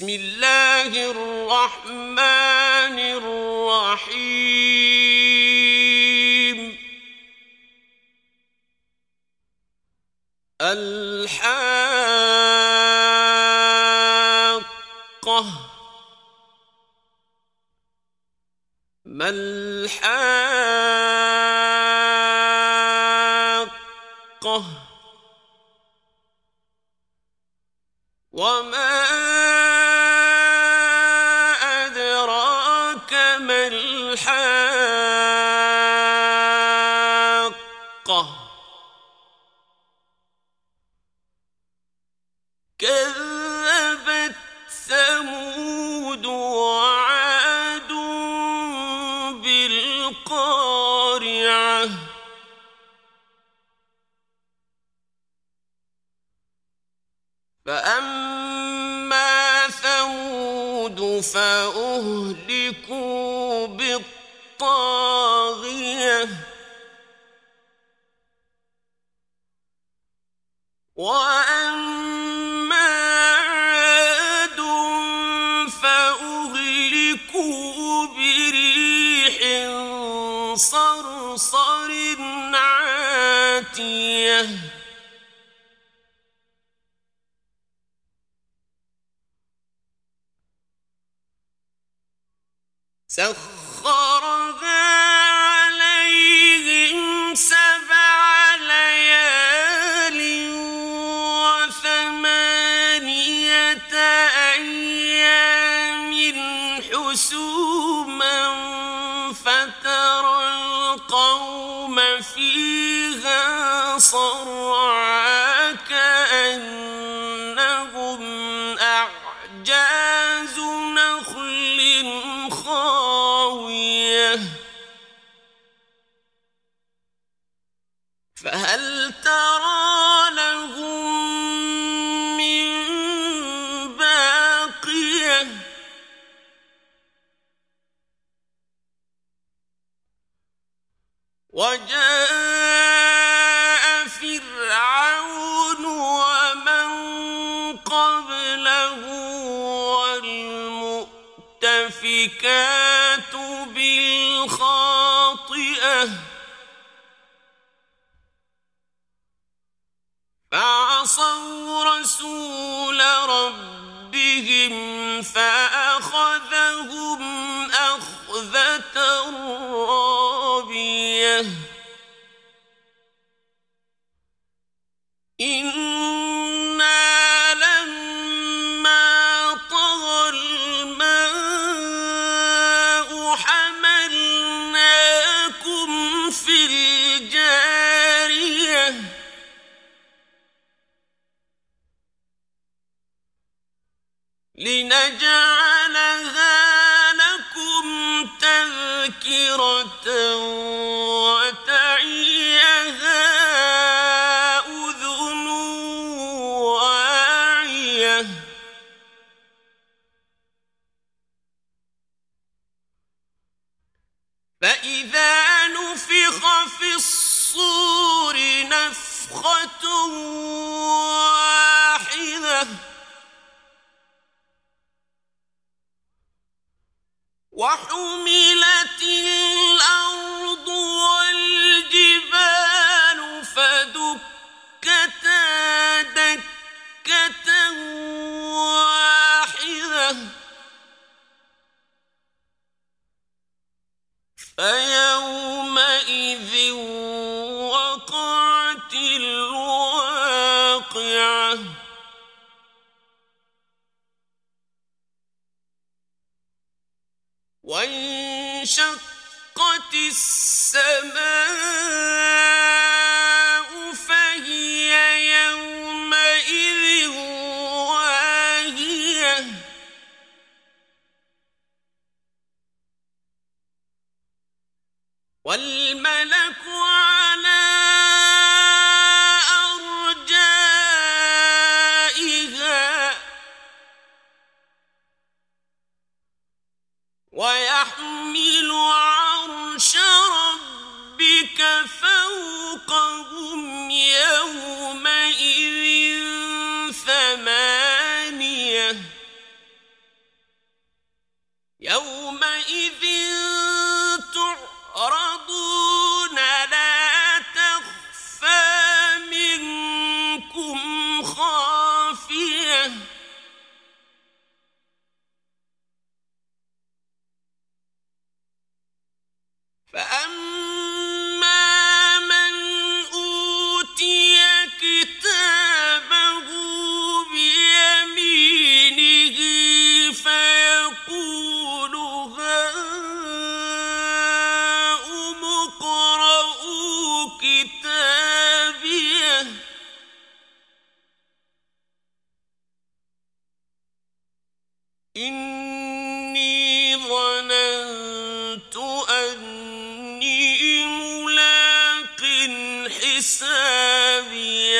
بسم الله الرحمن الرحيم. الحاقة. ما الحق وما القارعة فأما ثمود فأهلكوا بالطاغية. 天。بِكَافٍ لنجعلها لكم تذكرة وتعيها أذن واعية. فإذا نفخ في الصور نفخة فيومئذ والملائكة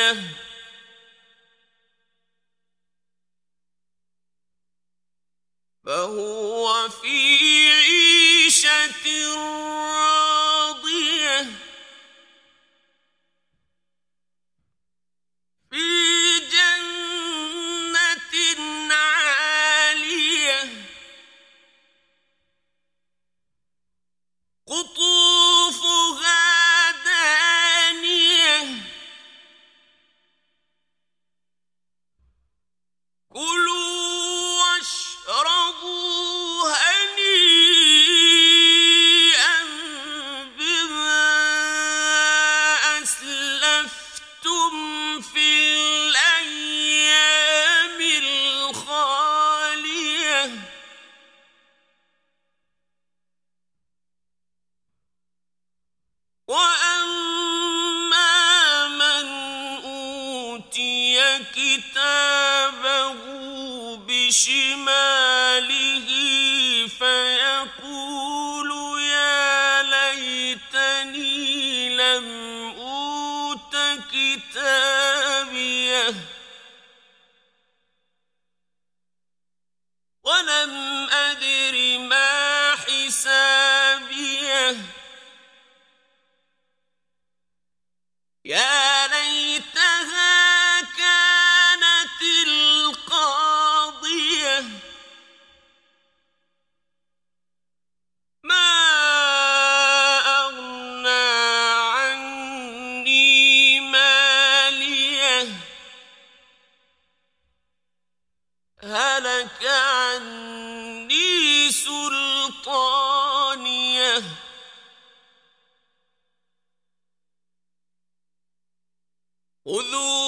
yeah. خذوا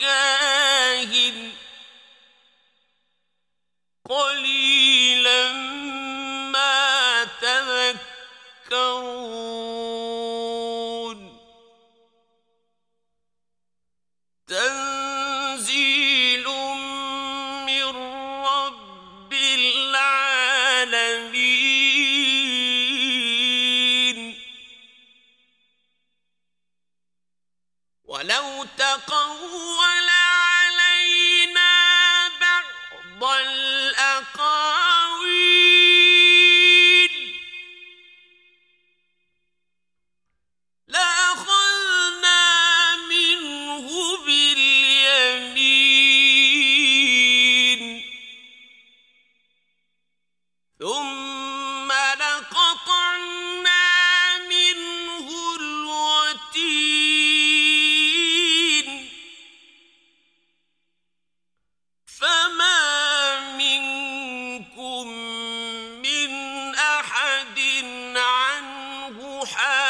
كاهن قليل عنه